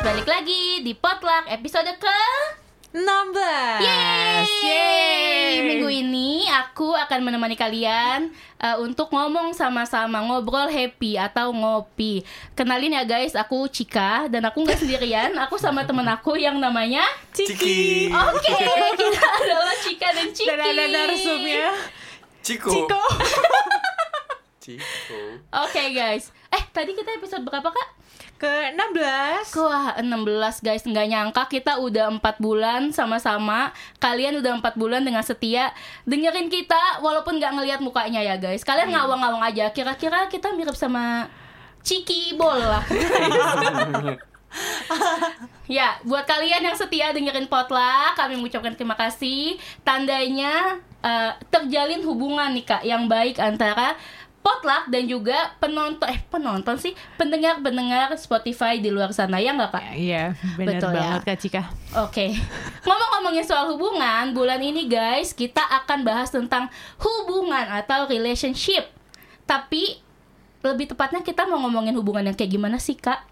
balik lagi di Potluck episode ke 16 Yeay! Minggu ini aku akan menemani kalian uh, untuk ngomong sama-sama ngobrol happy atau ngopi. Kenalin ya guys, aku Cika dan aku nggak sendirian. Aku sama temen aku yang namanya Ciki, Oke, kita adalah Cika dan Ciki. Dan ada narsumnya Ciko. Ciko Ciko. Oke guys. Eh, tadi kita episode berapa kak? Ke 16 Wah 16 guys. Nggak nyangka kita udah empat bulan sama-sama. Kalian udah empat bulan dengan setia. Dengerin kita walaupun nggak ngelihat mukanya ya guys. Kalian ngawang-ngawang aja. Kira-kira kita mirip sama Ciki Bol lah. Ya, buat kalian yang setia dengerin potluck, kami mengucapkan terima kasih. Tandanya eh, terjalin hubungan nih kak, yang baik antara potluck dan juga penonton, eh penonton sih, pendengar-pendengar Spotify di luar sana ya nggak kak? Iya benar Betul ya. banget Kak Cika Oke, ngomong-ngomongin soal hubungan, bulan ini guys kita akan bahas tentang hubungan atau relationship. Tapi lebih tepatnya kita mau ngomongin hubungan yang kayak gimana sih kak?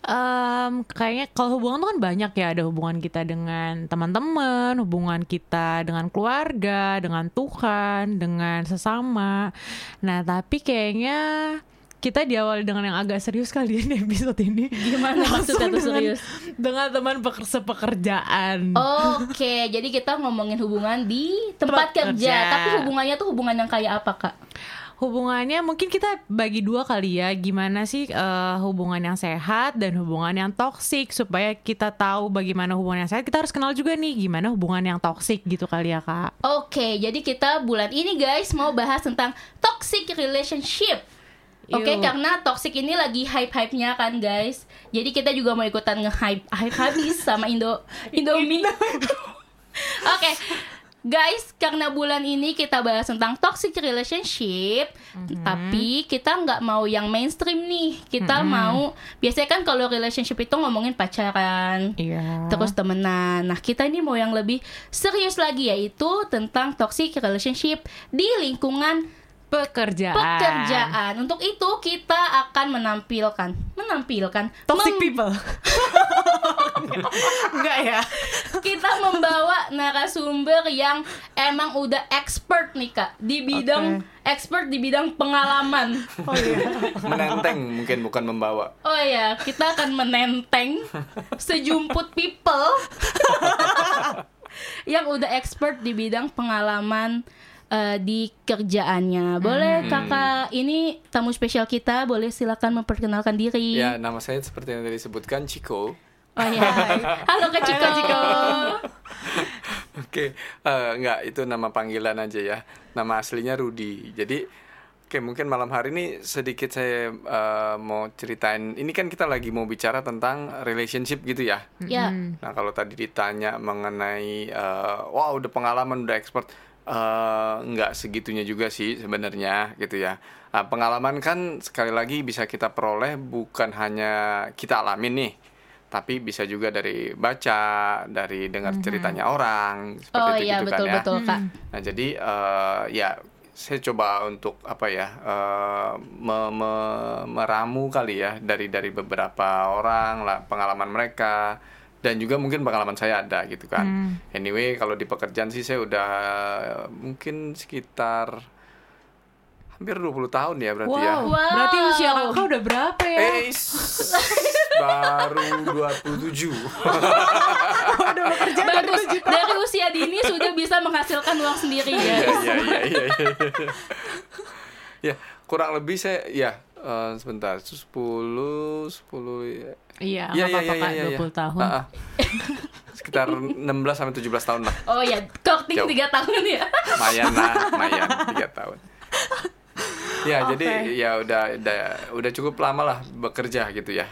Em, kayaknya kalau hubungan tuh kan banyak ya ada hubungan kita dengan teman-teman, hubungan kita dengan keluarga, dengan Tuhan, dengan sesama. Nah tapi kayaknya kita diawali dengan yang agak serius kali ya di episode ini. Gimana maksudnya tuh serius? Dengan teman peker- sepekerjaan. Oke, jadi kita ngomongin hubungan di tempat Tempat kerja. kerja. Tapi hubungannya tuh hubungan yang kayak apa kak? Hubungannya mungkin kita bagi dua kali ya gimana sih eh, hubungan yang sehat dan hubungan yang toksik supaya kita tahu bagaimana hubungan yang sehat kita harus kenal juga nih gimana hubungan yang toksik gitu kali ya kak. Oke, jadi kita bulan ini guys mau bahas tentang toxic relationship. Oke, Yuk. karena toxic ini lagi hype-hype-nya kan guys. Jadi kita juga mau ikutan nge-hype hype habis sama Indo Indomie. Oke. Guys, karena bulan ini kita bahas tentang toxic relationship, Mhm. tapi kita nggak mau yang mainstream nih. Kita mau biasanya kan kalau relationship itu ngomongin pacaran, Iya. terus temenan. Nah, kita ini mau yang lebih serius lagi yaitu tentang toxic relationship di lingkungan pekerjaan. pekerjaan. Untuk itu kita akan menampilkan menampilkan Toxic mem- people. Enggak ya? kita membawa narasumber yang emang udah expert nih Kak di bidang expert di bidang pengalaman. Oh iya. Menenteng mungkin bukan membawa. Oh ya, kita akan menenteng sejumput people yang udah expert di bidang pengalaman eh, di kerjaannya. Boleh kakak, ini tamu spesial kita, boleh silakan memperkenalkan diri. Ya, nama saya seperti yang tadi disebutkan Ciko. Oh ya, halo Kak Ciko. Oke, eh, enggak itu nama panggilan aja ya. Nama aslinya Rudi. Jadi, oke mungkin malam hari ini sedikit saya eh, mau ceritain. Ini kan kita lagi mau bicara tentang relationship gitu ya. Ya, Nah kalau tadi ditanya mengenai eh, wah udah pengalaman udah expert eh, nggak segitunya juga sih sebenarnya gitu ya. Nah, pengalaman kan sekali lagi bisa kita peroleh bukan hanya kita alamin nih, tapi bisa juga dari baca, dari dengar ceritanya orang seperti oh itu iya gitu betul kan ya. betul Kak. Nah jadi eh, ya saya coba untuk apa ya eh, me- me- meramu kali ya dari dari beberapa orang lah pengalaman mereka dan juga mungkin pengalaman saya ada gitu kan. Anyway kalau di pekerjaan sih saya udah mungkin sekitar hampir 20 tahun ya berarti ya. Wow. Wow. Berarti usia kakak udah berapa ya? Eh, s- baru 27. Udah bekerja dari Bagus, dari usia dini sudah bisa menghasilkan uang sendiri Iya guys. iya iya iya. iya. Ya, kurang lebih saya ya eh, sebentar 10 10 ya. Iya, Iya, apa-apa iya, kak, iya, iya. 20 tahun. Ah, ah. Sekitar 16 sampai 17 tahun lah. Oh ya, courting Jauh. 3 tahun ya. Lumayan lah, lumayan 3 tahun. Ya, Oke. jadi ya udah udah udah cukup lama lah bekerja gitu ya.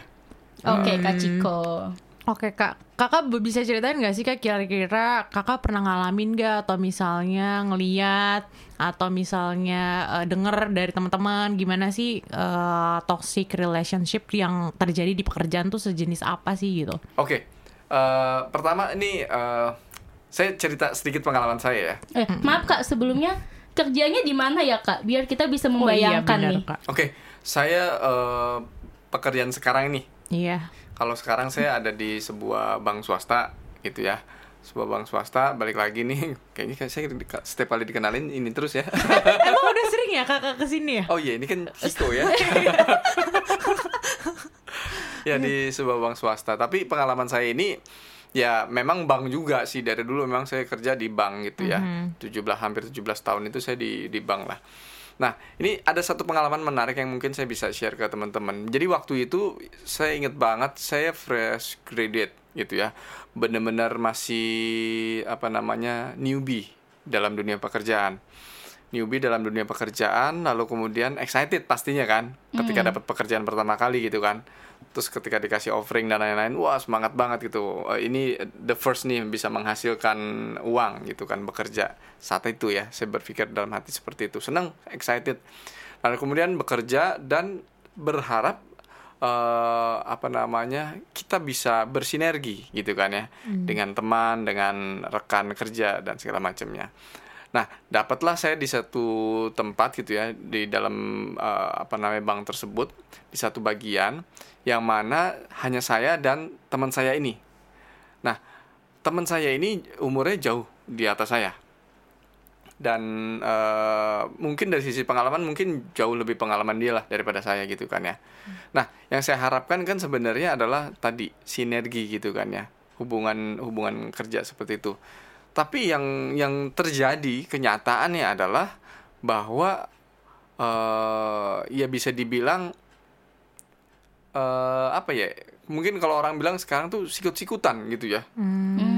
Oke, Kak Ciko. Oke kak, kakak bisa ceritain nggak sih kak kira-kira kakak pernah ngalamin nggak atau misalnya ngeliat atau misalnya eh, denger dari teman-teman gimana sih eh, toxic relationship yang terjadi di pekerjaan tuh sejenis apa sih gitu? Oke. eh, pertama ini eh, saya cerita sedikit pengalaman saya ya. Eh, maaf Kak, sebelumnya kerjanya di mana ya Kak? Biar kita bisa Oh iya, membayangkan benar, nih. Kak. Oke, saya eh, pekerjaan sekarang ini Iya. Kalau sekarang saya ada di sebuah bank swasta gitu ya. Sebuah bank swasta balik lagi nih kayaknya saya setiap kali dikenalin ini terus ya. Emang udah sering ya kakak ke sini ya? Oh iya ini kan Ciko ya. ya di sebuah bank swasta. Tapi pengalaman saya ini ya memang bank juga sih dari dulu memang saya kerja di bank gitu ya. 17 hampir 17 tahun itu saya di di bank lah. Nah, ini ada satu pengalaman menarik yang mungkin saya bisa share ke teman-teman. Jadi waktu itu saya inget banget saya fresh graduate gitu ya. Bener-bener masih apa namanya newbie dalam dunia pekerjaan newbie dalam dunia pekerjaan lalu kemudian excited pastinya kan ketika dapat pekerjaan pertama kali gitu kan terus ketika dikasih offering dan lain-lain wah semangat banget gitu. Eh, ini the first nih bisa menghasilkan uang gitu kan bekerja saat itu ya. Saya berpikir dalam hati seperti itu. Senang excited. Lalu kemudian bekerja dan berharap eh, apa namanya kita bisa bersinergi gitu kan ya. Dengan teman dengan rekan kerja dan segala macamnya Nah, dapatlah saya di satu tempat gitu ya di dalam eh, apa namanya bank tersebut di satu bagian yang mana hanya saya dan teman saya ini. Nah, teman saya ini umurnya jauh di atas saya. Dan eh, mungkin dari sisi pengalaman mungkin jauh lebih pengalaman dia lah daripada saya gitu kan ya. Nah, yang saya harapkan kan sebenarnya adalah tadi sinergi gitu kan ya. Hubungan hubungan kerja seperti itu. Tapi yang yang terjadi kenyataannya adalah bahwa eh ya bisa dibilang eh apa ya? Mungkin kalau orang bilang sekarang tuh sikut-sikutan gitu ya.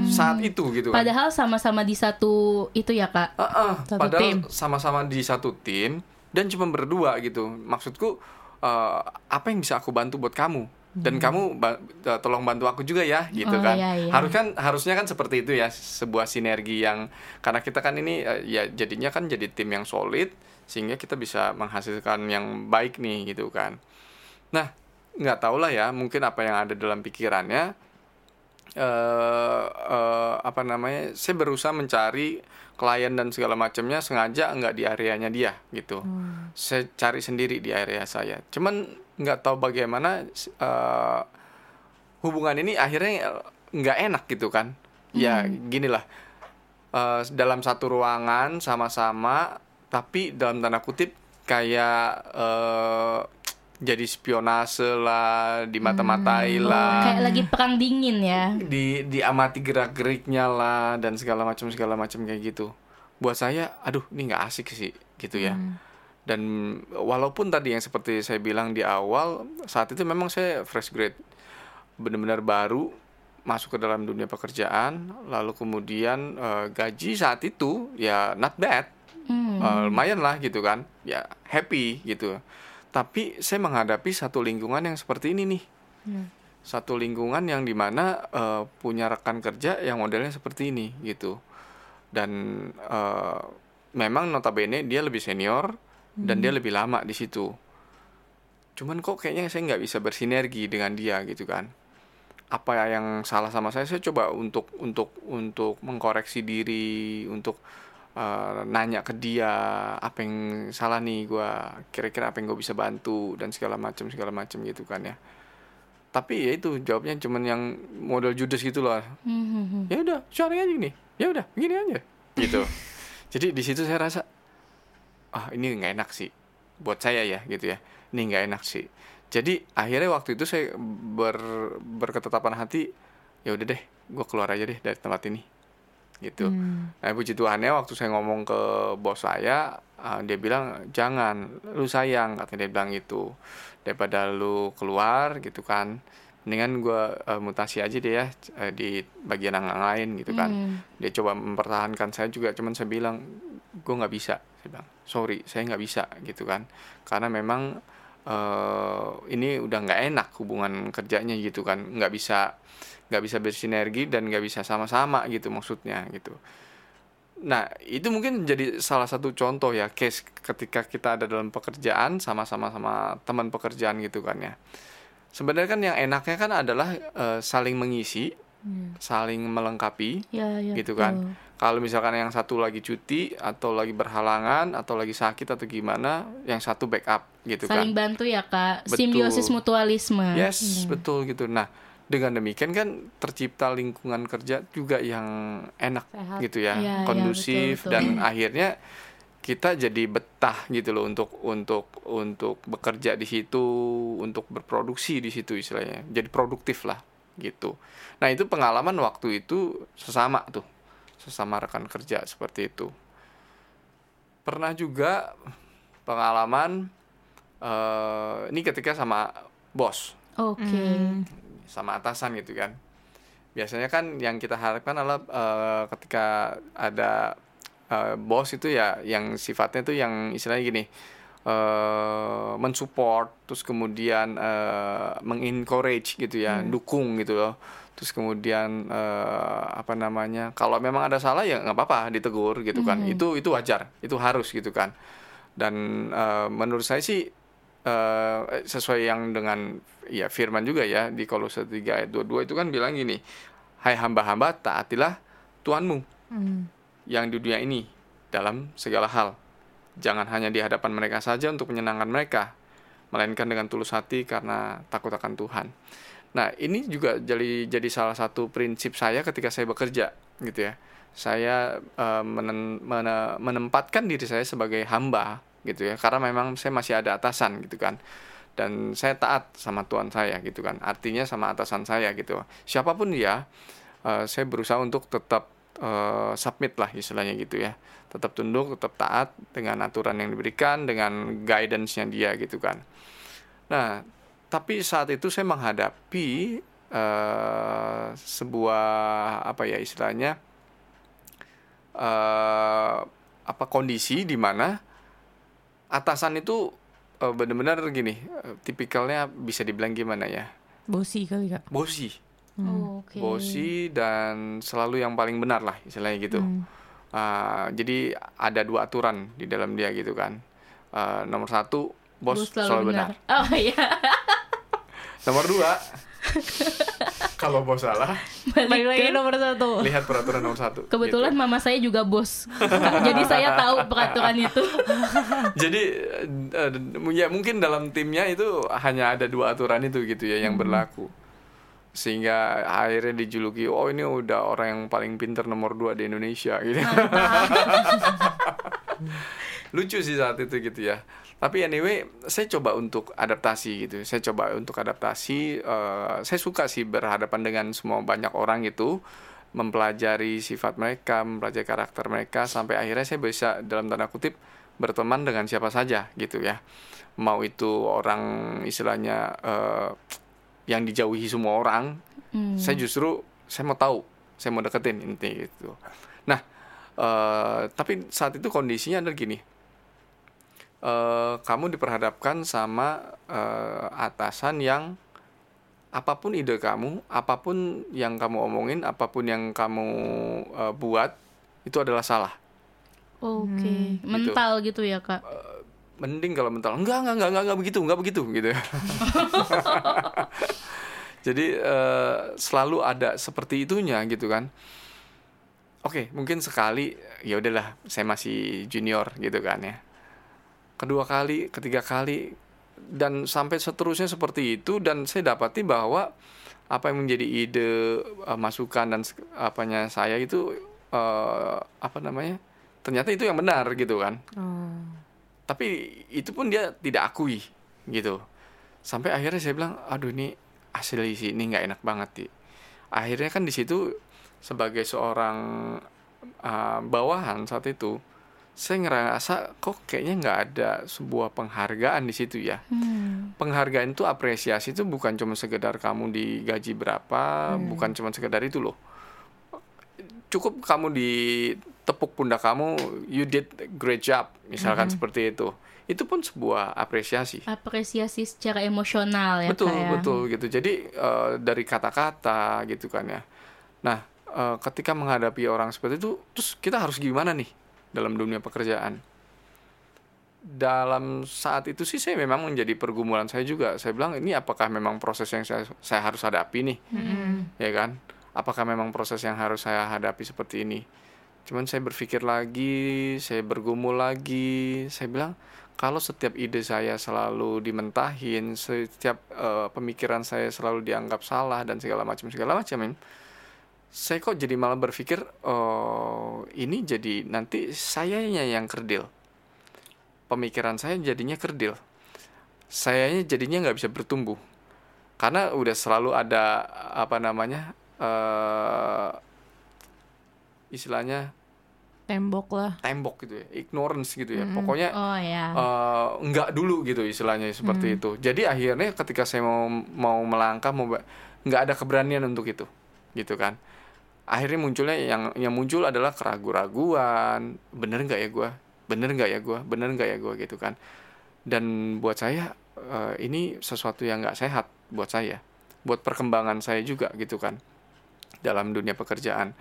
Saat itu gitu kan. Padahal sama-sama di satu itu ya kak. Heeh, Satu padahal tim. sama-sama di satu tim dan cuma berdua gitu. Maksudku eh, apa yang bisa aku bantu buat kamu dan kamu ba- eh, tolong bantu aku juga ya gitu Hmm. Oh, kan. iya, iya. Harus kan harusnya kan seperti itu ya sebuah sinergi yang karena kita kan ini eh, ya jadinya kan jadi tim yang solid sehingga kita bisa menghasilkan yang baik nih gitu kan. Nah, nggak tahu lah ya mungkin apa yang ada dalam pikirannya eh eh, apa namanya saya berusaha mencari klien dan segala macamnya sengaja nggak di areanya dia gitu saya cari sendiri di area saya cuman nggak tahu bagaimana eh, hubungan ini akhirnya nggak enak gitu kan. Ya gini lah. Eh, dalam satu ruangan sama-sama tapi dalam tanda kutip kayak eh, jadi spionase lah dimata-matai lah. Kayak lagi perang dingin ya. di diamati gerak geriknya lah dan segala macam segala macam kayak gitu. Buat saya aduh ini nggak asik sih gitu ya dan walaupun tadi yang seperti saya bilang di awal saat itu memang saya fresh grade. Benar-benar baru masuk ke dalam dunia pekerjaan lalu kemudian eh, gaji saat itu ya not bad. Hmm. Eh, lumayan lah gitu kan. Ya happy gitu. Tapi saya menghadapi satu lingkungan yang seperti ini nih. Satu lingkungan yang di mana eh, punya rekan kerja yang modelnya seperti ini gitu. Dan eh, memang notabene dia lebih senior dan dia lebih lama di situ. Cuman kok kayaknya saya nggak bisa bersinergi dengan dia gitu kan. Apa yang salah sama saya? Saya coba untuk untuk untuk mengkoreksi diri untuk eh, nanya ke dia apa yang salah nih gua kira-kira apa yang gue bisa bantu dan segala macam segala macam gitu kan ya. Tapi ya itu jawabnya cuman yang model judes gitu loh. Hmm. ya udah cari aja gini. Ya udah gini aja. Gitu. Jadi di situ saya rasa ah ini nggak enak sih buat saya ya gitu ya. Ini nggak enak sih. Jadi akhirnya waktu itu saya ber, berketetapan hati ya udah deh gue keluar aja deh dari tempat ini gitu. Nah puji Tuhannya waktu saya ngomong ke bos saya ah, dia bilang jangan lu sayang katanya dia bilang gitu. Daripada lu keluar gitu kan mendingan gue mutasi aja deh ya eh, di bagian yang lain gitu kan. Hmm. dia coba mempertahankan saya juga cuman saya bilang gue nggak bisa saya bilang sorry saya nggak bisa gitu kan. Karena memang eh, ini udah nggak enak hubungan kerjanya gitu kan. Nggak bisa nggak bisa bersinergi dan nggak bisa sama-sama gitu maksudnya gitu. Nah itu mungkin jadi salah satu contoh ya case ketika kita ada dalam pekerjaan sama-sama sama teman pekerjaan gitu kan ya. Sebenarnya kan yang enaknya kan adalah eh, saling mengisi saling melengkapi Ya, ya. gitu kan betul. kalau misalkan yang satu lagi cuti atau lagi berhalangan atau lagi sakit atau gimana yang satu backup gitu Saling kan bantu ya kak. Betul. Simbiosis mutualisme. yes betul gitu nah dengan demikian kan tercipta lingkungan kerja juga yang enak Sehat. gitu ya iya, kondusif betul, betul. dan akhirnya kita jadi betah gitu loh untuk untuk untuk bekerja di situ untuk berproduksi di situ istilahnya jadi produktif lah gitu. Nah itu pengalaman waktu itu sesama tuh sesama rekan kerja seperti itu. Pernah juga pengalaman eh, ini ketika sama bos. Oke. sama atasan gitu kan. Biasanya kan yang kita harapkan adalah eh, ketika ada eh, bos itu ya yang sifatnya tuh yang istilahnya gini eh mensupport terus kemudian eh, mengencourage gitu ya dukung gitu loh. Terus kemudian eh, apa namanya kalau memang ada salah ya nggak apa-apa ditegur gitu kan. Itu itu wajar itu harus gitu kan. Dan eh, menurut saya sih eh, sesuai yang dengan ya firman juga ya di Kolose 3 ayat 22 itu kan bilang gini hai hamba-hamba taatilah Tuhanmu Hmm. yang di dunia ini dalam segala hal jangan hanya di hadapan mereka saja untuk menyenangkan mereka melainkan dengan tulus hati karena takut akan Tuhan. Nah ini juga jadi jadi salah satu prinsip saya ketika saya bekerja gitu ya. Saya eh, menen- mene- menempatkan diri saya sebagai hamba gitu ya karena memang saya masih ada atasan gitu kan. Dan saya taat sama Tuhan saya gitu kan. Artinya sama atasan saya gitu. Siapa pun dia eh, saya berusaha untuk tetap eh, submit lah istilahnya gitu ya. Tetap tunduk tetap taat dengan aturan yang diberikan dengan guidance-nya dia gitu kan. Nah tapi saat itu saya menghadapi eh, sebuah apa ya istilahnya eh, apa kondisi di mana atasan itu eh, benar-benar gini eh, tipikalnya bisa dibilang gimana ya? Bosi kali kak. bosi Oke. bosi dan selalu yang paling benar lah istilahnya gitu Hmm. Ah, jadi ada dua aturan di dalam dia gitu kan Ah, nomor satu bos, selalu, benar. Oh iya. nomor dua kalau bos salah Balik lagi nomor satu. lihat peraturan nomor satu Kebetulan gitu. mama saya juga bos. Jadi saya tahu peraturan itu. jadi eh, ya mungkin dalam timnya itu hanya ada dua aturan itu gitu ya yang berlaku sehingga akhirnya dijuluki oh ini udah orang yang paling pinter nomor dua di Indonesia gitu. Lucu sih saat itu gitu ya. Tapi anyway saya coba untuk adaptasi gitu. Saya coba untuk adaptasi eh, saya suka sih berhadapan dengan semua banyak orang gitu. Mempelajari sifat mereka mempelajari karakter mereka sampai akhirnya saya bisa dalam tanda kutip berteman dengan siapa saja gitu ya. Mau itu orang istilahnya eh, yang dijauhi semua orang Hmm. saya justru saya mau tahu saya mau deketin inti gitu nah eh, tapi saat itu kondisinya adalah gini eh, kamu diperhadapkan sama eh, atasan yang apa pun ide kamu apa pun yang kamu omongin apa pun yang kamu eh, buat itu adalah salah Oke. Mental gitu ya kak. mending kalau mental enggak enggak enggak enggak, enggak begitu enggak begitu gitu jadi eh, selalu ada seperti itunya gitu kan. Oke mungkin sekali ya udahlah saya masih junior gitu kan ya. Kedua kali ketiga kali dan sampai seterusnya seperti itu dan saya dapati bahwa apa yang menjadi ide eh, masukan dan apanya saya itu eh, apa namanya ternyata itu yang benar gitu kan. Oh. tapi itu pun dia tidak akui gitu. Sampai akhirnya saya bilang aduh ini hasil isi ini nggak enak banget di akhirnya kan di situ sebagai seorang uh, bawahan saat itu saya ngerasa kok kayaknya nggak ada sebuah penghargaan di situ ya. Hmm. penghargaan itu apresiasi itu bukan cuma sekedar kamu digaji berapa bukan cuma sekedar itu loh. Cukup kamu ditepuk pundak kamu you did great job misalkan seperti itu itu pun sebuah apresiasi. Apresiasi secara emosional ya betul kak ya. betul gitu. Jadi eh, dari kata-kata gitu kan ya. Nah eh, ketika menghadapi orang seperti itu terus kita harus gimana nih dalam dunia pekerjaan? Dalam saat itu sih saya memang menjadi pergumulan saya juga. Saya bilang ini apakah memang proses yang saya saya harus hadapi nih? Hmm. ya kan? Apakah memang proses yang harus saya hadapi seperti ini? Cuman saya berpikir lagi saya bergumul lagi. Saya bilang kalau setiap ide saya selalu dimentahin setiap uh, pemikiran saya selalu dianggap salah dan segala macam segala macam saya kok jadi malah berpikir oh ini jadi nanti sayanya yang kerdil. Pemikiran saya jadinya kerdil. Sayanya jadinya nggak bisa bertumbuh. Karena udah selalu ada apa namanya uh, istilahnya tembok lah. Tembok gitu ya ignorance gitu ya. Mm-mm. pokoknya Oh ya. uh, nggak dulu gitu istilahnya seperti Hmm. itu. Jadi akhirnya ketika saya mau mau melangkah mau nggak ada keberanian untuk itu gitu kan. Akhirnya munculnya yang yang muncul adalah keraguan-raguan. Bener nggak ya gua? Bener nggak ya gua? Bener nggak ya gua? Gitu kan. Dan buat saya uh, ini sesuatu yang nggak sehat buat saya. Buat perkembangan saya juga gitu kan dalam dunia pekerjaan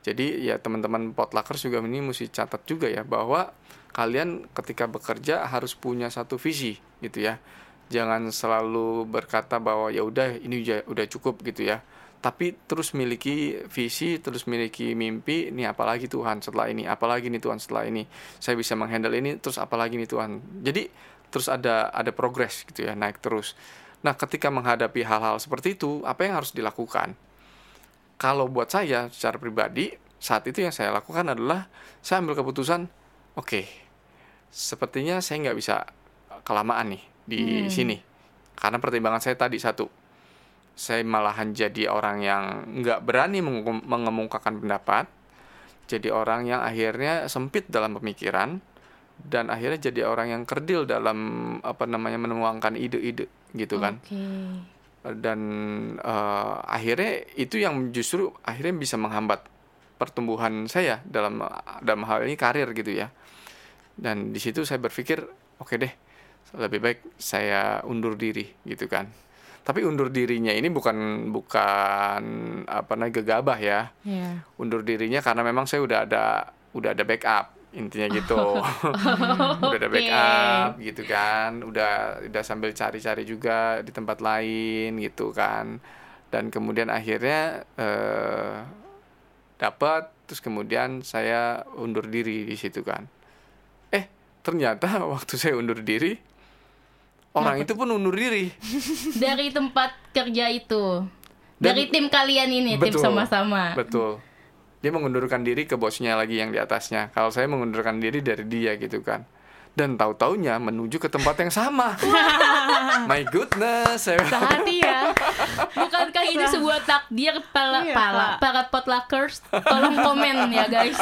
jadi ya teman-teman potluckers juga ini mesti catat juga ya bahwa kalian ketika bekerja harus punya satu visi gitu ya. Jangan selalu berkata bahwa ya udah ini udah, cukup gitu ya. Tapi terus miliki visi, terus miliki mimpi, ini apalagi Tuhan setelah ini, apalagi nih Tuhan setelah ini. Saya bisa menghandle ini, terus apalagi nih Tuhan. Jadi terus ada ada progres gitu ya, naik terus. Nah, ketika menghadapi hal-hal seperti itu, apa yang harus dilakukan? Kalau buat saya secara pribadi saat itu yang saya lakukan adalah saya ambil keputusan oke sepertinya saya nggak bisa kelamaan nih di Hmm. sini karena pertimbangan saya tadi satu saya malahan jadi orang yang nggak berani mengemukakan pendapat jadi orang yang akhirnya sempit dalam pemikiran dan akhirnya jadi orang yang kerdil dalam apa namanya menuangkan ide-ide gitu kan Oke. Dan eh, akhirnya itu yang justru akhirnya bisa menghambat pertumbuhan saya dalam dalam hal ini karir gitu ya. Dan di situ saya berpikir oke deh lebih baik saya undur diri gitu kan. Tapi undur dirinya ini bukan bukan apa namanya gegabah ya. Iya. undur dirinya karena memang saya udah ada udah ada backup intinya gitu udah ada backup gitu kan udah udah sambil cari-cari juga di tempat lain gitu kan dan kemudian akhirnya eh, dapat terus kemudian saya undur diri di situ kan eh ternyata waktu saya undur diri orang itu pun undur diri Dari tempat kerja itu. Dari tim kalian ini, tim Betul. sama-sama. Betul. Dia mengundurkan diri ke bosnya lagi yang di atasnya. Kalau saya mengundurkan diri dari dia gitu kan. Dan tahu-taunya menuju ke tempat yang sama. My goodness, saya Sehati ya. Bukankah ini sebuah takdir para Iya, para, Kak. para potluckers? Tolong komen ya guys.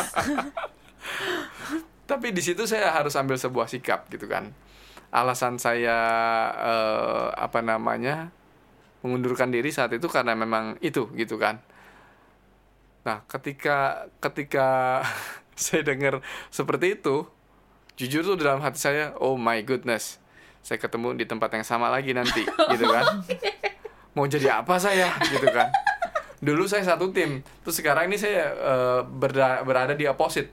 Tapi di situ saya harus ambil sebuah sikap gitu kan. Alasan saya eh, apa namanya mengundurkan diri saat itu karena memang itu gitu kan. Nah, ketika ketika saya dengar seperti itu, jujur tuh dalam hati saya, oh my goodness, saya ketemu di tempat yang sama lagi nanti, gitu kan. Mau jadi apa saya, gitu kan. Dulu saya satu tim, terus sekarang ini saya eh, berda- berada di opposite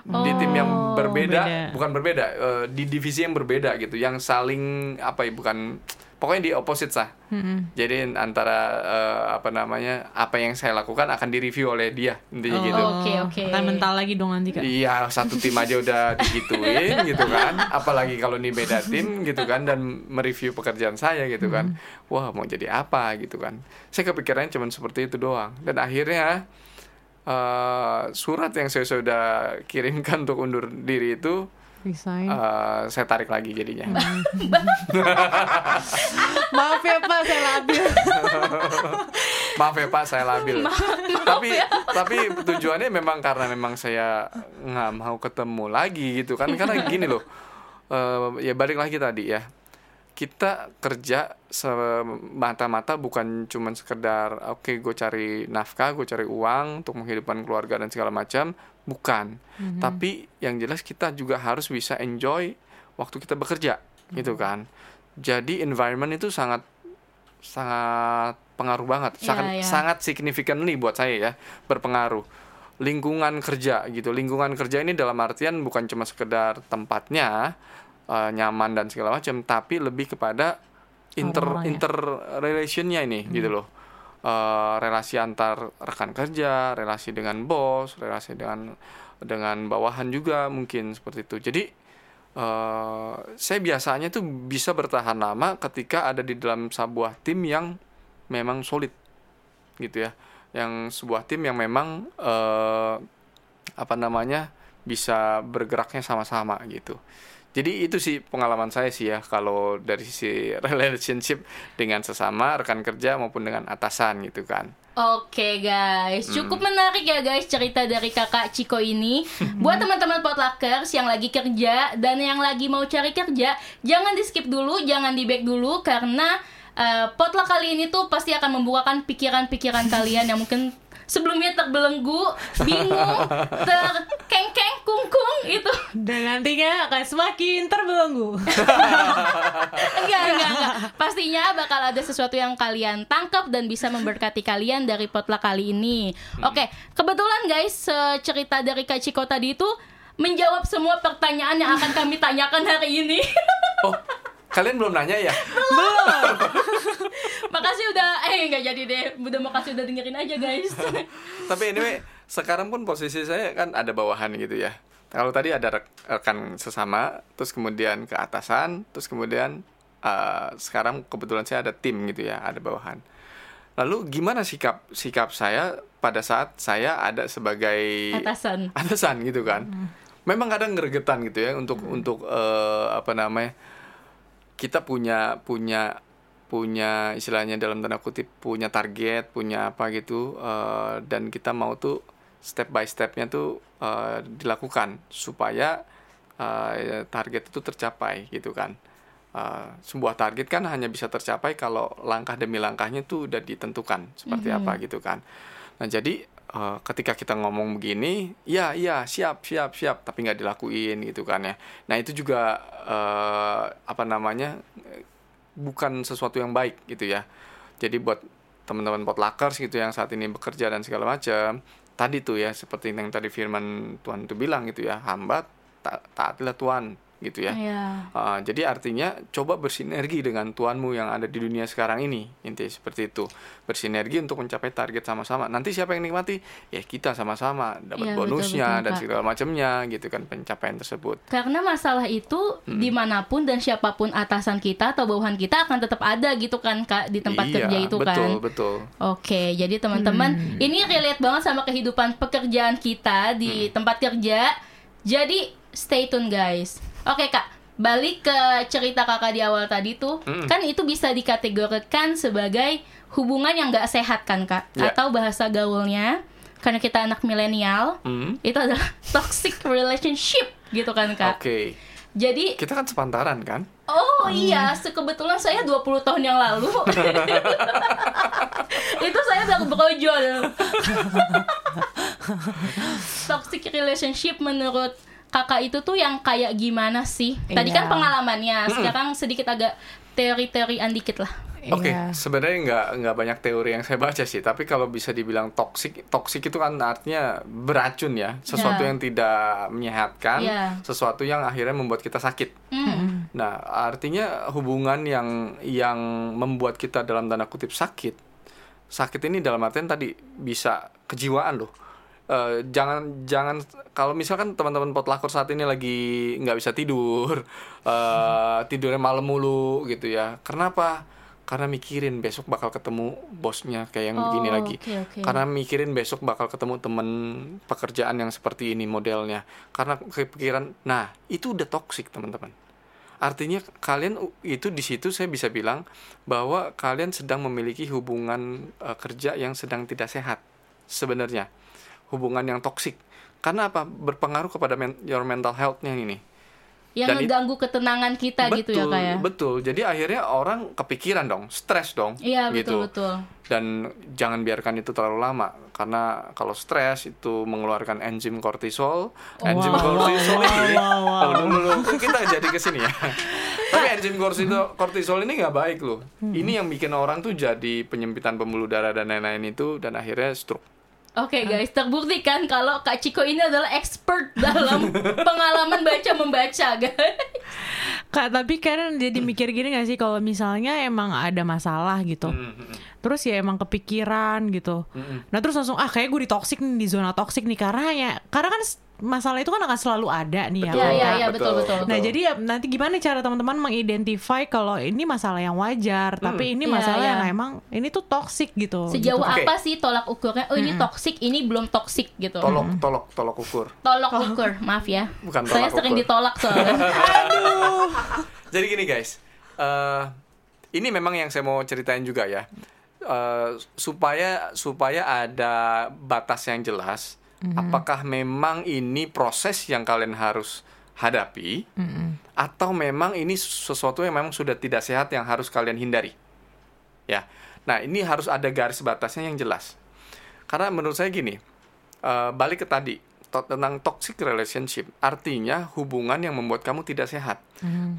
di tim yang Oh, berbeda, beda. bukan berbeda, eh, di divisi yang berbeda gitu, yang saling apa ya, bukan pokoknya di opposite sah. Mm-mm. Jadi antara eh, apa namanya apa yang saya lakukan akan direview oleh dia intinya Oh, gitu. Oke, oke. Akan mental lagi dong nanti kak. Iya satu tim aja udah digituin gitu kan, apalagi kalau ini beda tim gitu kan dan mereview pekerjaan saya gitu kan, wah mau jadi apa gitu kan. Saya kepikirannya cuma seperti itu doang dan akhirnya eh, surat yang saya sudah kirimkan untuk undur diri itu Resign. eh, saya tarik lagi jadinya. Maaf ya pak, saya labil. Maaf ya Pak, saya labil. tapi tapi tujuannya memang karena memang saya nggak mau ketemu lagi gitu kan. Karena gini loh, eh, ya balik lagi tadi ya. Kita kerja semata-mata bukan cuman sekedar oke gue cari nafkah, gue cari uang untuk menghidupkan keluarga dan segala macam, bukan. Tapi yang jelas kita juga harus bisa enjoy waktu kita bekerja, gitu kan. Jadi environment itu sangat sangat pengaruh banget, Iya, sangat iya. sangat significantly buat saya ya berpengaruh. Lingkungan kerja gitu, lingkungan kerja ini dalam artian bukan cuma sekedar tempatnya eh, nyaman dan segala macam, tapi lebih kepada inter Orang-orangnya. inter relationnya ini gitu loh. Eh, relasi antar rekan kerja, relasi dengan bos, relasi dengan dengan bawahan juga mungkin seperti itu. Jadi eh, saya biasanya tuh bisa bertahan lama ketika ada di dalam sebuah tim yang memang solid gitu ya, yang sebuah tim yang memang eh, apa namanya bisa bergeraknya sama-sama gitu. Jadi itu sih pengalaman saya sih ya kalau dari sisi relationship dengan sesama rekan kerja maupun dengan atasan gitu kan. Oke guys, cukup menarik ya guys cerita dari kakak Ciko ini. Buat teman-teman potluckers yang lagi kerja dan yang lagi mau cari kerja, jangan di skip dulu, jangan di back dulu karena uh, potluck kali ini tuh pasti akan membukakan pikiran-pikiran kalian yang mungkin sebelumnya terbelenggu, bingung, terkengkeng, kungkung itu. Dan nantinya akan semakin terbelenggu. enggak, enggak, enggak. Pastinya bakal ada sesuatu yang kalian tangkap dan bisa memberkati kalian dari potluck kali ini. Oke, kebetulan guys, cerita dari Kak Ciko tadi itu menjawab semua pertanyaan yang akan kami tanyakan hari ini. Oh, kalian belum nanya ya? makasih udah eh nggak jadi deh. Udah makasih udah dengerin aja guys. Tapi anyway, sekarang pun posisi saya kan ada bawahan gitu ya. Kalau tadi ada rek- rekan sesama, terus kemudian ke atasan, terus kemudian eh, sekarang kebetulan saya ada tim gitu ya, ada bawahan. Lalu gimana sikap sikap saya pada saat saya ada sebagai Atasan. atasan gitu kan? Memang kadang gregetan gitu ya untuk untuk eh, apa namanya? Kita punya punya punya istilahnya dalam tanda kutip punya target, punya apa gitu eh, dan kita mau tuh step by stepnya tuh eh, dilakukan supaya eh, target itu tercapai gitu kan. Eh, sebuah target kan hanya bisa tercapai kalau langkah demi langkahnya tuh udah ditentukan seperti apa gitu kan. Nah jadi eh, ketika kita ngomong begini, ya iya siap siap siap, tapi nggak dilakuin gitu kan ya. Nah itu juga eh, apa namanya bukan sesuatu yang baik gitu ya. Jadi buat teman-teman potluckers gitu yang saat ini bekerja dan segala macam, tadi tuh ya seperti yang tadi firman Tuhan itu bilang gitu ya, hamba ta taatilah Tuhan gitu ya. Iya. Uh, jadi artinya coba bersinergi dengan tuanmu yang ada di dunia sekarang ini intinya seperti itu bersinergi untuk mencapai target sama-sama nanti siapa yang nikmati ya kita sama-sama dapat Iya, betul, bonusnya betul, dan Kak. segala macamnya gitu kan pencapaian tersebut Karena masalah itu Hmm. di mana pun dan siapa pun atasan kita atau bawahan kita akan tetap ada gitu kan kak di tempat iya kerja itu betul kan. betul Oke, jadi teman-teman ini relate banget sama kehidupan pekerjaan kita di Hmm. tempat kerja. Jadi stay tune guys. Oke kak, balik ke cerita kakak di awal tadi tuh, Mm. kan itu bisa dikategorikan sebagai hubungan yang nggak sehat kan kak? Ya. Atau bahasa gaulnya, karena kita anak milenial, Hmm, itu adalah toxic relationship gitu kan kak? oke. Jadi kita kan sepantaran kan? Oh iya, kebetulan saya 20 tahun yang lalu. Itu saya baru brojol. Toxic relationship menurut kakak itu tuh yang kayak gimana sih? Tadi kan Iya. pengalamannya, sekarang sedikit agak teori-teorian dikit lah Oke, Iya. sebenarnya nggak nggak banyak teori yang saya baca sih, tapi kalau bisa dibilang toksik, toksik itu kan artinya beracun ya, sesuatu Ya. yang tidak menyehatkan, Ya. sesuatu yang akhirnya membuat kita sakit. Hmm. Nah, artinya hubungan yang yang membuat kita dalam tanda kutip sakit, sakit ini dalam artian tadi bisa kejiwaan loh. Eh, jangan jangan kalau misalkan teman-teman potlucker saat ini lagi nggak bisa tidur, eh, tidurnya malam mulu gitu ya. Kenapa? Karena mikirin besok bakal ketemu bosnya kayak yang begini Oh, lagi. oke, oke. Karena mikirin besok bakal ketemu temen pekerjaan yang seperti ini modelnya. Karena kepikiran, nah itu udah toksik teman-teman. Artinya kalian itu di situ saya bisa bilang bahwa kalian sedang memiliki hubungan eh, kerja yang sedang tidak sehat sebenarnya. Hubungan yang toksik. Karena apa? Berpengaruh kepada men- your mental health-nya ini. Yang Dan it- ngeganggu ketenangan kita gitu ya kak ya Betul. Jadi akhirnya orang kepikiran dong, stres dong. Iya gitu betul-betul dan jangan biarkan itu terlalu lama karena kalau stres itu mengeluarkan enzim kortisol enzim kortisol ini oh, dulu dulu kita jadi ke sini ya tapi enzim kortisol kortisol ini nggak baik loh ini yang bikin orang tuh jadi penyempitan pembuluh darah dan lain-lain itu dan akhirnya stroke Oke guys, terbukti kan kalau Kak Ciko ini adalah expert dalam pengalaman baca membaca guys. Kak, tapi kan jadi mikir gini gak sih kalau misalnya emang ada masalah gitu. Hmm, hmm, hmm. Terus ya emang kepikiran gitu. Nah terus langsung ah kayak gue ditoksik nih di zona toksik nih karena ya karena kan masalah itu kan akan selalu ada nih ya. Betul. Iya, kan, iya, iya, betul, betul. Nah jadi ya nanti gimana cara teman-teman mengidentify kalau ini masalah yang wajar, tapi ini Iya, masalah iya. yang emang ini tuh toksik gitu. Sejauh Oke. apa sih tolak ukurnya? Oh ini toksik, ini belum toksik gitu. Tolok, tolok, tolok ukur. Tolak ukur, maaf ya. Bukan Saya tolak sering ukur. ditolak soalnya. Jadi gini guys, eh, ini memang yang saya mau ceritain juga ya, Eh, supaya supaya ada batas yang jelas. Apakah memang ini proses yang kalian harus hadapi, atau memang ini sesuatu yang memang sudah tidak sehat yang harus kalian hindari? Ya, nah ini harus ada garis batasnya yang jelas. Karena menurut saya gini, eh, balik ke tadi to- tentang toxic relationship, artinya hubungan yang membuat kamu tidak sehat.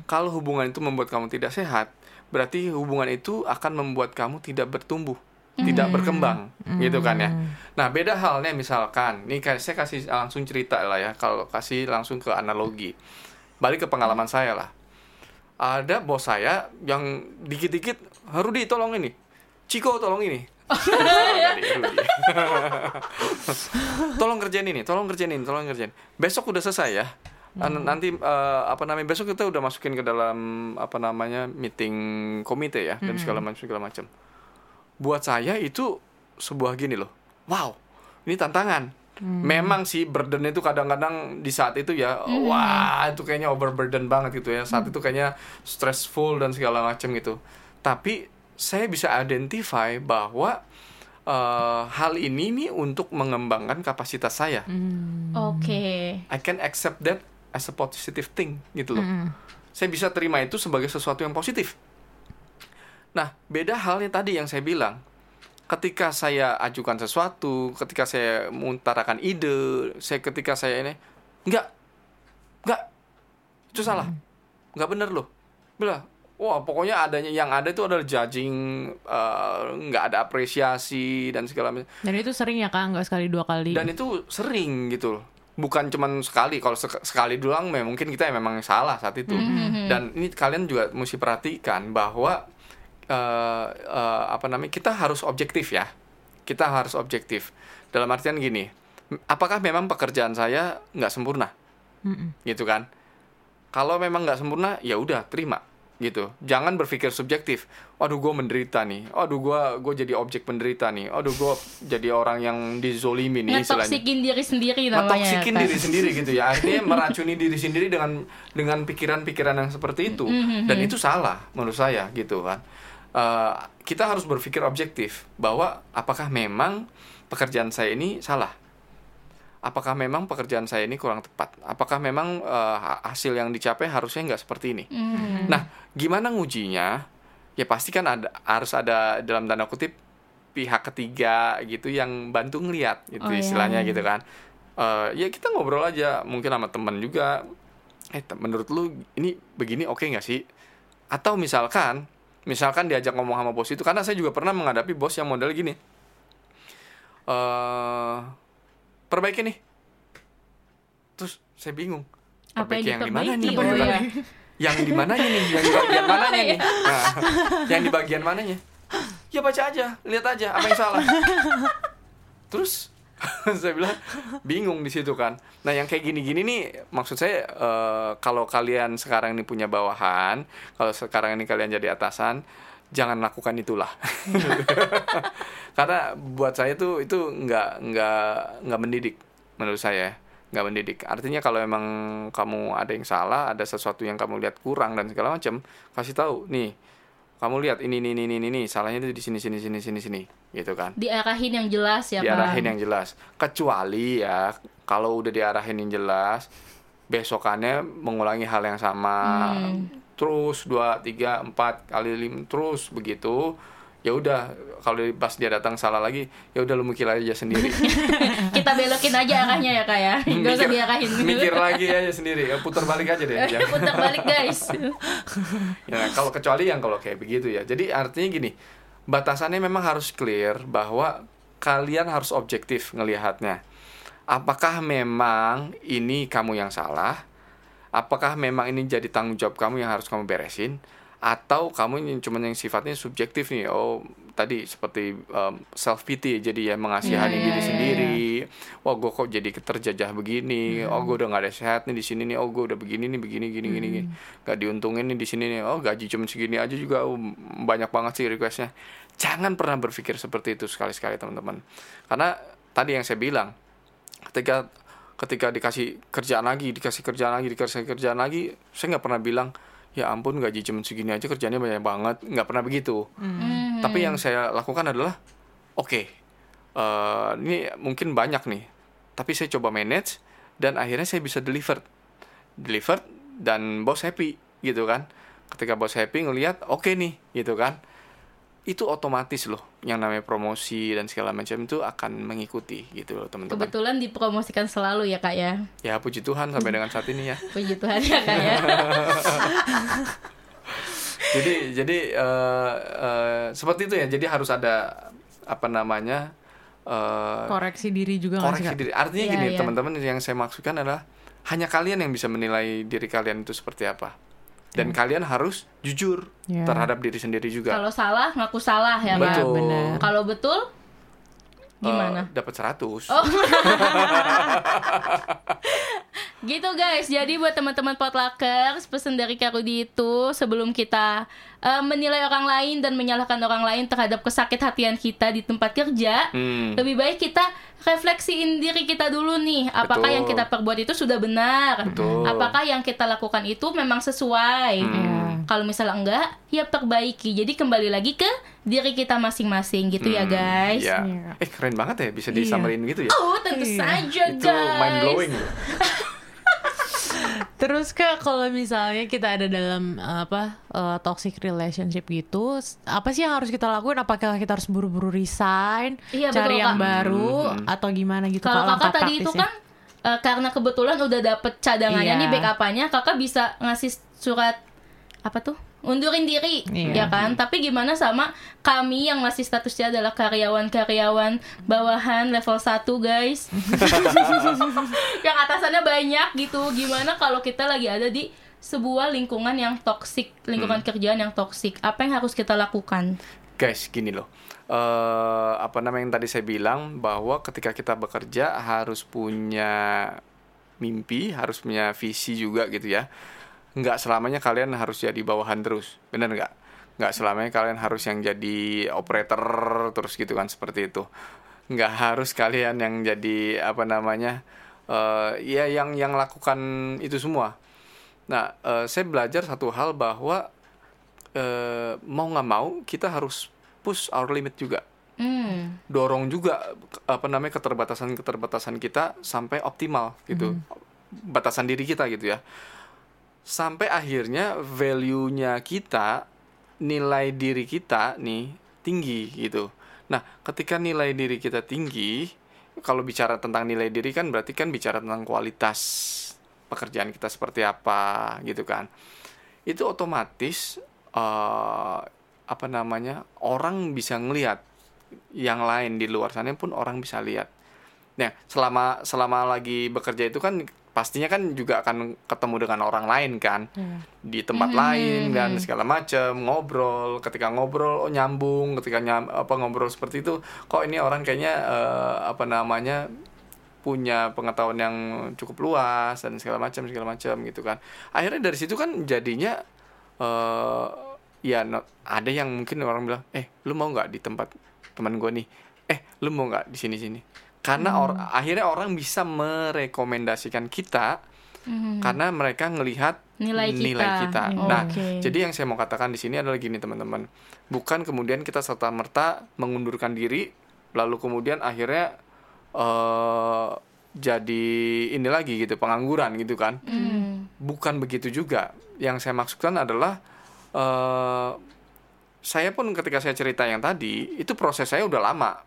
Kalau hubungan itu membuat kamu tidak sehat, berarti hubungan itu akan membuat kamu tidak bertumbuh, tidak berkembang, gitu kan ya. Nah, beda halnya misalkan, nih kayak saya kasih langsung cerita lah ya, kalau kasih langsung ke analogi. Balik ke pengalaman saya lah. Ada bos saya yang dikit-dikit, Rudi tolong ini, Ciko tolong ini. Tolong kerjain ini, tolong kerjain ini, tolong kerjain. Besok udah selesai ya. An- Nanti eh, apa namanya besok kita udah masukin ke dalam apa namanya meeting komite ya dan segala macam segala macam. Buat saya itu sebuah gini loh. Wow, ini tantangan. Memang sih burden itu kadang-kadang di saat itu ya, wah itu kayaknya overburden banget gitu ya. Saat itu kayaknya stressful dan segala macam gitu. Tapi saya bisa identify bahwa eh, hal ini nih untuk mengembangkan kapasitas saya. Oke. I can accept that as a positive thing gitu loh. Saya bisa terima itu sebagai sesuatu yang positif. Nah, beda halnya tadi yang saya bilang. Ketika saya ajukan sesuatu, ketika saya mengutarakan ide, saya ketika saya ini enggak enggak itu salah. Enggak bener loh. Bila wah pokoknya adanya yang ada itu adalah judging eh, nggak ada apresiasi dan segala macam. Dan itu sering ya kak, nggak sekali dua kali. Dan itu sering gitu loh. Bukan cuman sekali. Kalau sek- sekali doang mungkin kita memang salah saat itu. Dan ini kalian juga mesti perhatikan bahwa eh, eh, apa namanya? Kita harus objektif ya. Kita harus objektif. Dalam artian gini, apakah memang pekerjaan saya nggak sempurna? Gitu kan? Kalau memang nggak sempurna, ya udah terima gitu. Jangan berpikir subjektif. Waduh, gue menderita nih. Waduh, gue gue jadi objek penderita nih. Waduh, gue jadi orang yang dizolimi nih istilahnya. Ngetoksikin diri sendiri namanya. Ngetoksikin diri sendiri gitu ya. Artinya meracuni diri sendiri dengan dengan pikiran-pikiran yang seperti itu. Dan itu salah menurut saya gitu kan. Eh, kita harus berpikir objektif bahwa apakah memang pekerjaan saya ini salah apakah memang pekerjaan saya ini kurang tepat? Apakah memang ha- hasil yang dicapai harusnya nggak seperti ini? Hmm. Nah, gimana ngujinya? Ya pasti kan ada harus ada dalam tanda kutip pihak ketiga gitu yang bantu ngeliat gitu Oh, iya. istilahnya gitu kan. Eh, ya kita ngobrol aja mungkin sama teman juga. Eh menurut lu ini begini oke nggak sih? Atau misalkan misalkan diajak ngomong sama bos itu karena saya juga pernah menghadapi bos yang model gini. Eh perbaiki nih. Terus saya bingung. Apa Perbaiki yang yang di mana nih? Oh, kan. iya. Yang di mananya nih? Yang di bagian mananya nih? Nah, yang di bagian mananya? Ya baca aja, lihat aja apa yang salah. Terus saya bilang bingung di situ kan. Nah yang kayak gini-gini nih maksud saya eh, kalau kalian sekarang ini punya bawahan, kalau sekarang ini kalian jadi atasan, jangan lakukan itulah. Karena buat saya tuh itu nggak nggak nggak mendidik menurut saya nggak mendidik. Artinya kalau emang kamu ada yang salah, ada sesuatu yang kamu lihat kurang dan segala macam, kasih tahu nih. Kamu lihat ini ini ini ini ini salahnya itu di sini sini sini sini sini gitu kan Diarahin yang jelas ya diarahin Kak. yang jelas. Kecuali ya kalau udah diarahin yang jelas, besokannya mengulangi hal yang sama terus dua tiga empat kali lima terus begitu. Ya udah kalau pas dia datang salah lagi, ya udah lu mikir aja sendiri. Kita belokin aja arahnya ya Kak ya. Gak usah diarahin. mikir lagi aja sendiri. Ya, putar balik aja deh. Ya. Putar balik guys. Ya, kalau kecuali yang kalau kayak begitu ya. Jadi artinya gini, batasannya memang harus clear bahwa kalian harus objektif ngelihatnya. Apakah memang ini kamu yang salah apakah memang ini jadi tanggung jawab kamu yang harus kamu beresin atau kamu cuman yang sifatnya subjektif nih oh tadi seperti um, self pity jadi ya mengasihani Iya, diri iya, sendiri. wah gue kok jadi terjajah begini? Oh gue udah nggak ada sehat nih di sini nih. Oh gue udah begini nih begini gini gini gini. Nggak diuntungin nih di sini nih. Oh gaji cuma segini aja juga. Oh, banyak banget sih requestnya. Jangan pernah berpikir seperti itu sekali sekali teman-teman. Karena tadi yang saya bilang ketika ketika dikasih kerjaan lagi dikasih kerjaan lagi dikasih kerjaan lagi saya nggak pernah bilang ya ampun gaji cuma segini aja kerjanya banyak banget. Nggak pernah begitu. Hmm. tapi yang saya lakukan adalah oke eh, ini mungkin banyak nih tapi saya coba manage dan akhirnya saya bisa deliver. Deliver dan bos happy gitu kan. Ketika bos happy ngelihat oke nih gitu kan itu otomatis loh yang namanya promosi dan segala macam itu akan mengikuti gitu loh teman-teman. Kebetulan dipromosikan selalu ya kak ya? Ya puji Tuhan sampai dengan saat ini ya. Puji Tuhan ya kak ya? Jadi jadi eh, eh, seperti itu ya. Jadi harus ada apa namanya eh, Koreksi diri juga koreksi diri. Artinya Iya, gini iya. teman-teman yang saya maksudkan adalah hanya kalian yang bisa menilai diri kalian itu seperti apa dan kalian harus jujur Iya. terhadap diri sendiri juga Kalau salah ngaku salah ya kak betul benar. Kalau betul gimana? Eh, dapat 100 Oh. Gitu guys, jadi buat teman-teman potluckers, pesan dari Kak Rudi itu sebelum kita eh, menilai orang lain dan menyalahkan orang lain terhadap kesakit hatian kita di tempat kerja, Hmm. lebih baik kita refleksiin diri kita dulu nih, apakah Betul. yang kita perbuat itu sudah benar, Betul. apakah yang kita lakukan itu memang sesuai. Hmm. Kalau misalnya enggak, ya perbaiki. Jadi kembali lagi ke diri kita masing-masing gitu ya Hmm, guys. ya. Iya. eh keren banget ya bisa Iya. disamarin gitu ya Oh, tentu Iya. saja itu mind guys. blowing Terus kak kalau misalnya kita ada dalam uh, apa uh, toxic relationship gitu, apa sih yang harus kita lakuin? Apakah kita harus buru-buru resign, Iya, cari betul, yang Kak. baru, Hmm. atau gimana gitu? Kalau Kak, kakak tadi itu kan eh, karena kebetulan udah dapet cadangannya Iya. nih backupannya, kakak bisa ngasih surat apa tuh? Undurin diri, Iya. ya kan? Tapi gimana sama kami yang masih statusnya adalah karyawan-karyawan bawahan level 1 guys. yang atasannya banyak gitu. Gimana kalau kita lagi ada di sebuah lingkungan yang toksik, lingkungan kerjaan yang toksik? Apa yang harus kita lakukan? guys gini loh eh apa namanya yang tadi saya bilang bahwa ketika kita bekerja harus punya mimpi harus punya visi juga gitu ya nggak selamanya kalian harus jadi bawahan terus bener nggak? Nggak selamanya kalian harus yang jadi operator terus gitu kan seperti itu. Nggak harus kalian yang jadi apa namanya eh ya yang yang lakukan itu semua. Nah eh, saya belajar satu hal bahwa eh, mau nggak mau kita harus push our limit juga. Hmm. dorong juga apa namanya keterbatasan keterbatasan kita sampai optimal gitu. Batasan diri kita gitu ya sampai akhirnya value-nya kita nilai diri kita nih tinggi gitu. Nah ketika nilai diri kita tinggi kalau bicara tentang nilai diri kan berarti kan bicara tentang kualitas pekerjaan kita seperti apa gitu kan. Itu otomatis eh, apa namanya orang bisa ngelihat. Yang lain di luar sana pun orang bisa lihat. Nah, selama selama lagi bekerja itu kan pastinya kan juga akan ketemu dengan orang lain kan Iya. di tempat Mhm, lain dan mhm. segala macam ngobrol ketika ngobrol oh nyambung ketika nyam, apa ngobrol seperti itu kok ini orang kayaknya eh, apa namanya punya pengetahuan yang cukup luas dan segala macam segala macam gitu kan akhirnya dari situ kan jadinya eh ya no- ada yang mungkin orang bilang eh lu mau nggak di tempat teman gue nih eh lu mau nggak di sini sini karena or- akhirnya orang bisa merekomendasikan kita Hmm. karena mereka ngelihat Nilai kita. Oh, Nah, Oke. jadi yang saya mau katakan di sini adalah gini teman-teman, bukan kemudian kita serta merta mengundurkan diri, lalu kemudian akhirnya eh jadi ini lagi gitu pengangguran gitu kan? Hmm. Bukan begitu juga. Yang saya maksudkan adalah eh saya pun ketika saya cerita yang tadi itu proses saya udah lama,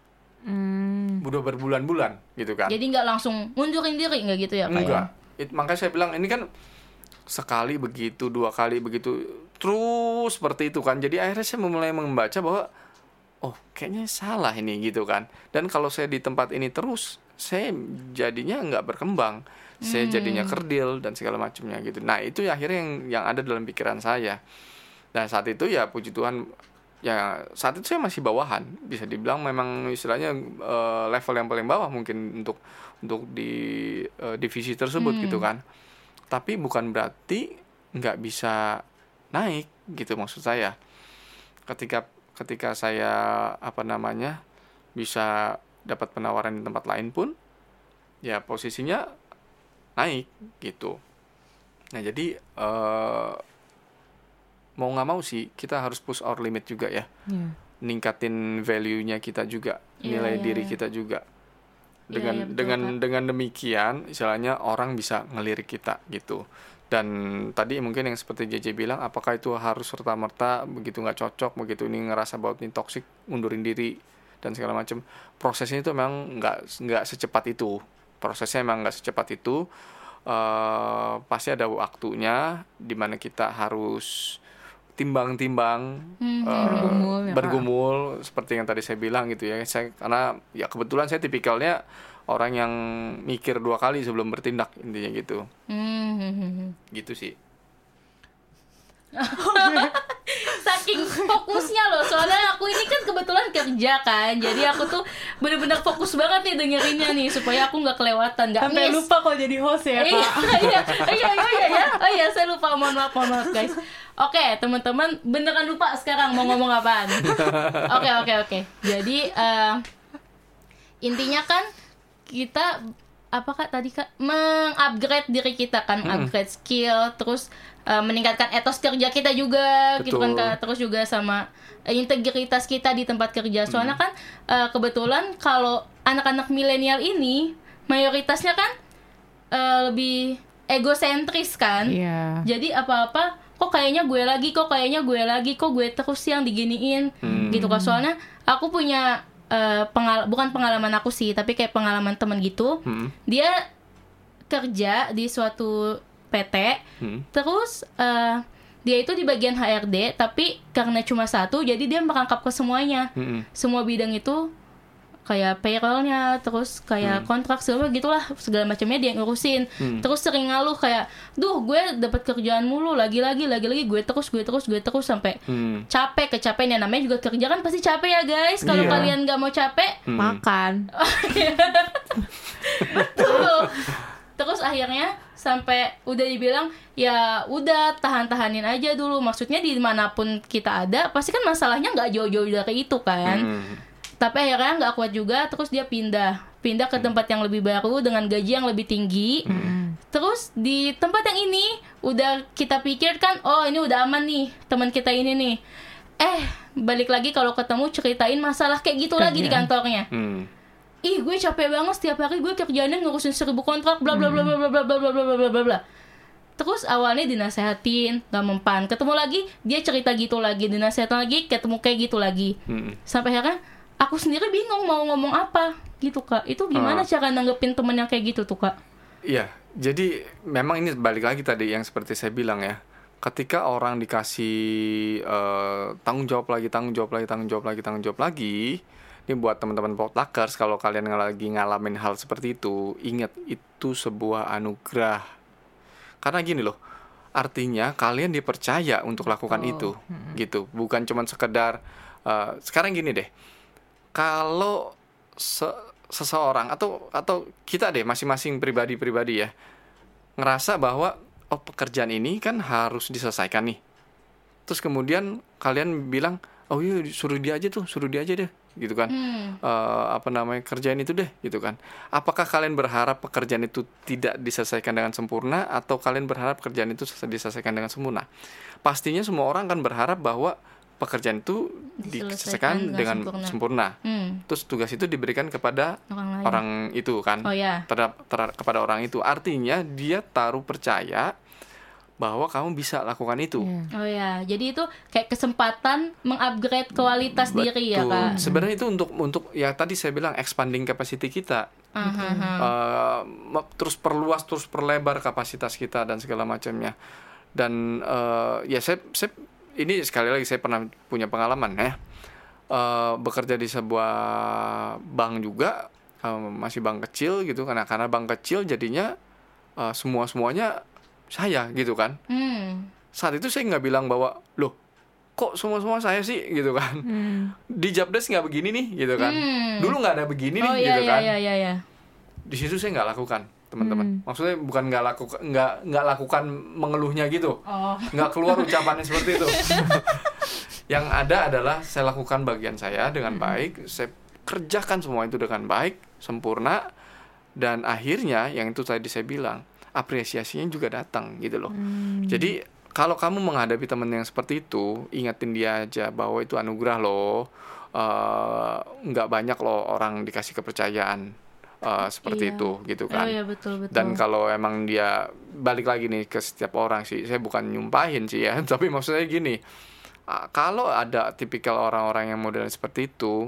Hmm. udah berbulan-bulan gitu kan? Jadi nggak langsung mundurin diri nggak gitu ya kak? ya? It- makanya saya bilang ini kan sekali begitu, dua kali begitu, terus seperti itu kan. Jadi akhirnya saya mulai membaca bahwa oh kayaknya salah ini gitu kan. Dan kalau saya di tempat ini terus, saya jadinya nggak berkembang. saya jadinya kerdil dan segala macamnya gitu nah itu ya akhirnya yang yang ada dalam pikiran saya dan saat itu ya puji Tuhan ya saat itu saya masih bawahan bisa dibilang. Memang istilahnya eh, level yang paling bawah mungkin untuk untuk di eh, divisi tersebut gitu kan. Tapi bukan berarti nggak bisa naik gitu maksud saya. Ketika ketika saya apa namanya bisa dapat penawaran di tempat lain pun ya posisinya naik gitu. Nah jadi eh, mau nggak mau sih kita harus push our limit juga ya Iya. ningkatin value-nya kita juga Iya, nilai iya, diri iya. kita juga Iya, dengan iya, betul, dengan Kak. dengan demikian istilahnya orang bisa ngelirik kita gitu dan tadi mungkin yang seperti JJ bilang apakah itu harus serta merta begitu nggak cocok begitu ini ngerasa bahwa ini toxic mundurin diri dan segala macam prosesnya itu memang nggak nggak secepat itu prosesnya memang nggak secepat itu Eh, pasti ada waktunya di mana kita harus timbang-timbang Hmm, eh, Bergumul ya, bergumul seperti yang tadi saya bilang gitu ya. Saya karena ya kebetulan saya tipikalnya orang yang mikir dua kali sebelum bertindak intinya gitu. Hmm. gitu sih Saking fokusnya loh, soalnya aku ini kan kebetulan kerja kan, jadi aku tuh bener-bener fokus banget nih dengerinnya nih supaya aku nggak kelewatan, nggak Sampai miss. lupa kalau jadi host ya, Iya, Kak. iya, iya, iya, iya, iya, oh iya, saya lupa, mohon maaf, mohon maaf guys. Oke, teman-teman, beneran lupa sekarang mau ngomong apaan. Oke, oke, oke. Jadi eh, intinya kan kita apa kak tadi kak mengupgrade diri kita kan upgrade skill terus eh, meningkatkan etos kerja kita juga gitu kan Betul. kak. Terus juga sama eh, integritas kita di tempat kerja. Soalnya kan eh, kebetulan kalau anak-anak milenial ini mayoritasnya kan eh, lebih egosentris kan. Iya. jadi apa-apa kok kayaknya gue lagi kok kayaknya gue lagi kok gue terus yang diginiin gitu kan. Soalnya aku punya eh, pengal bukan pengalaman aku sih tapi kayak pengalaman temen gitu. Hmm. dia kerja di suatu PT Hmm. terus eh, dia itu di bagian HRD tapi karena cuma satu jadi dia merangkap ke semuanya Hmm. semua bidang itu kayak payrollnya terus kayak kontrak segala gitulah segala macamnya dia ngurusin terus sering ngaluh kayak duh gue dapat kerjaan mulu lagi lagi lagi lagi gue terus gue terus gue terus sampai Hmm. capek kecapean ya namanya juga kerja kan pasti capek ya guys kalau Iya. kalian nggak mau capek Hmm. Makan. tuh terus akhirnya sampai udah dibilang ya udah tahan-tahanin aja dulu. Maksudnya di mana pun kita ada pasti kan masalahnya nggak jauh-jauh dari itu kan. Hmm. tapi akhirnya nggak kuat juga terus dia pindah. Pindah ke tempat yang lebih baru dengan gaji yang lebih tinggi. Terus di tempat yang ini udah kita pikirkan oh ini udah aman nih teman kita ini nih. Eh balik lagi kalau ketemu ceritain masalah kayak gitu lagi di Kerjaan. kantornya. Hmm. Ih gue capek banget setiap hari. Gue kerjaannya ngurusin seribu kontrak bla bla bla bla bla bla bla bla bla bla bla bla bla. Terus awalnya dinasehatin gak mempan. Ketemu lagi dia cerita gitu lagi dinasehatin lagi ketemu kayak gitu lagi. Hmm. sampai akhirnya aku sendiri bingung mau ngomong apa gitu kak. Itu gimana Ah. cara nanggepin temen yang kayak gitu tuh kak? Iya, jadi memang ini balik lagi tadi yang seperti saya bilang ya. Ketika orang dikasih eh, tanggung jawab lagi, tanggung jawab lagi, tanggung jawab lagi, tanggung jawab lagi, ini buat teman-teman potluckers kalau kalian lagi ngalamin hal seperti itu, ingat itu sebuah anugerah. Karena gini loh, artinya kalian dipercaya untuk lakukan itu, gitu. Bukan cuma sekedar eh, sekarang gini deh, kalau se- seseorang atau atau kita deh masing-masing pribadi-pribadi ya ngerasa bahwa oh pekerjaan ini kan harus diselesaikan nih. Terus kemudian kalian bilang oh iya suruh dia aja tuh suruh dia aja deh gitu kan. Hmm. Eh, apa namanya kerjaan itu deh gitu kan. Apakah kalian berharap pekerjaan itu tidak diselesaikan dengan sempurna atau kalian berharap pekerjaan itu selesai- diselesaikan dengan sempurna? Pastinya semua orang kan berharap bahwa pekerjaan itu Diselesaikan diselesaikan dengan dengan sempurna. sempurna. Hmm. terus tugas itu diberikan kepada orang lain. orang itu kan. Oh ya terhadap, terhadap- kepada orang itu. Artinya dia taruh percaya bahwa kamu bisa lakukan itu Iya. oh ya jadi itu kayak kesempatan mengupgrade kualitas diri ya Betul. kak sebenarnya itu untuk untuk ya tadi saya bilang expanding capacity kita aha. Eh, me- terus perluas terus perlebar kapasitas kita dan segala macamnya dan eh, ya saya, saya ini sekali lagi saya pernah punya pengalaman ya Eh, bekerja di sebuah bank juga eh, masih bank kecil gitu karena karena bank kecil jadinya semua semuanya saya gitu kan Hmm. saat itu saya nggak bilang bahwa loh kok semua semua saya sih gitu kan di Jabdes nggak begini nih gitu kan Hmm. dulu nggak ada begini Oh nih iya gitu iya kan iya iya iya. di situ saya nggak lakukan teman-teman Hmm. maksudnya bukan nggak lakukan nggak nggak lakukan mengeluhnya gitu Oh. nggak keluar ucapannya seperti itu yang ada adalah saya lakukan bagian saya dengan baik saya kerjakan semua itu dengan baik sempurna dan akhirnya yang itu tadi saya bilang apresiasinya juga datang gitu loh jadi kalau kamu menghadapi teman yang seperti itu ingatin dia aja bahwa itu anugerah loh Eh, nggak banyak loh orang dikasih kepercayaan eh, seperti Iya. itu gitu kan Oh iya betul betul. dan kalau emang dia balik lagi nih ke setiap orang sih saya bukan nyumpahin sih ya tapi maksudnya gini ah, kalau ada tipikal orang-orang yang model seperti itu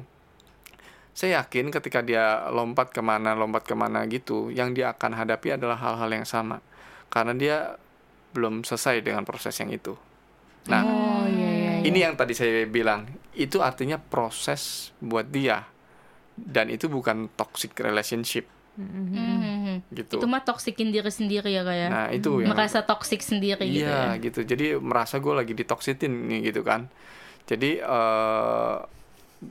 saya yakin ketika dia lompat ke mana lompat ke mana gitu yang dia akan hadapi adalah hal-hal yang sama karena dia belum selesai dengan proses yang itu nah Oh iya iya. iya. ini yang tadi saya bilang itu artinya proses buat dia dan itu bukan toxic relationship Hmm. gitu Itu mah toksikin diri sendiri ya kayak. nah itu yang Merasa toksik sendiri gitu Iya ya. gitu. Jadi merasa gue lagi ditoksitin nih gitu kan. Jadi eh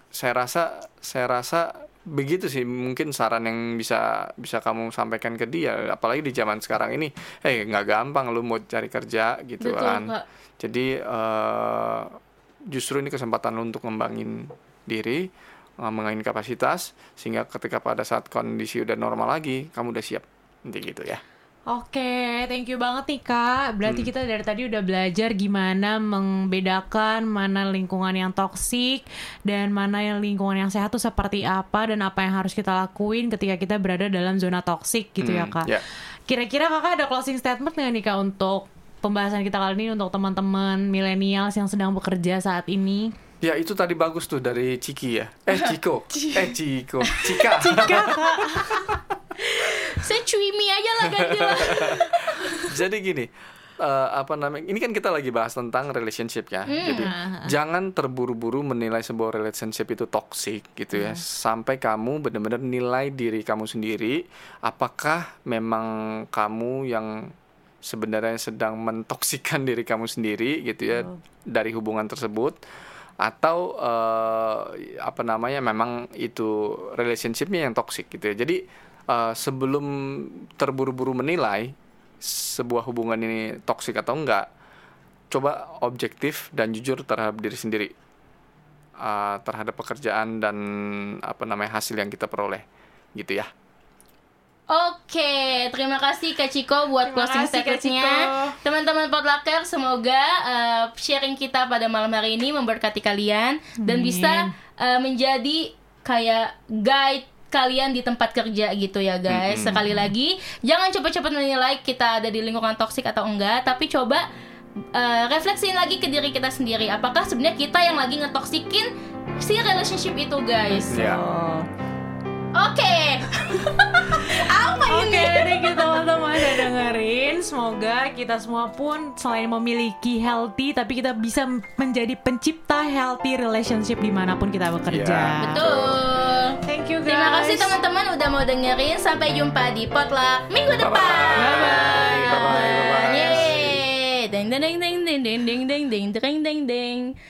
saya rasa saya rasa begitu sih. Mungkin saran yang bisa bisa kamu sampaikan ke dia. Apalagi di zaman sekarang ini. Eh nggak gampang lu mau cari kerja gitu Betul, kan. Kak. jadi eh justru ini kesempatan lu untuk ngembangin diri mengembangin kapasitas sehingga ketika pada saat kondisi udah normal lagi kamu udah siap. Nanti gitu ya Oke, thank you banget nih Kak. Berarti kita dari tadi udah belajar gimana membedakan mana lingkungan yang toksik dan mana yang lingkungan yang sehat tuh seperti apa dan apa yang harus kita lakuin ketika kita berada dalam zona toksik gitu ya Hmm, Kak. ya. Kira-kira Kakak ada closing statement nggak nih Kak untuk pembahasan kita kali ini untuk teman-teman milenials yang sedang bekerja saat ini? Ya itu tadi bagus tuh dari Ciki ya. Eh Ciko. eh Ciko. Cika. Saya cuimi aja lah ganti lah. Jadi gini, eh, apa namanya? Ini kan kita lagi bahas tentang relationship ya. Jadi jangan terburu-buru menilai sebuah relationship itu toxic gitu ya. Sampai kamu benar-benar nilai diri kamu sendiri apakah memang kamu yang sebenarnya sedang mentoksikan diri kamu sendiri gitu ya dari hubungan tersebut atau eh, apa namanya memang itu relationshipnya yang toxic gitu ya. Jadi eh, sebelum terburu-buru menilai sebuah hubungan ini toksik atau enggak, coba objektif dan jujur terhadap diri sendiri, Uh, terhadap pekerjaan dan apa namanya hasil yang kita peroleh, gitu ya. Oke, terima kasih Kak Ciko buat Terima closing statementnya. Teman-teman Potlucker, semoga uh, sharing kita pada malam hari ini memberkati kalian dan bisa uh, menjadi kayak guide kalian di tempat kerja gitu ya guys. Sekali lagi, jangan cepat-cepat menilai kita ada di lingkungan toksik atau enggak, tapi coba uh, refleksiin lagi ke diri kita sendiri. Apakah sebenarnya kita yang lagi ngetoksikin si relationship itu guys? Ya. Oh. Oke. Apa Oke, ini? thank you teman-teman udah dengerin. Semoga kita semua pun selain memiliki healthy, tapi kita bisa menjadi pencipta healthy relationship di mana pun kita bekerja. Iya. Betul. Thank you guys. Terima kasih teman-teman udah mau dengerin. Sampai jumpa di potluck minggu depan. Bye-bye. Bye-bye. Bye-bye. Yeay. Deng deng deng deng deng deng deng deng deng deng deng.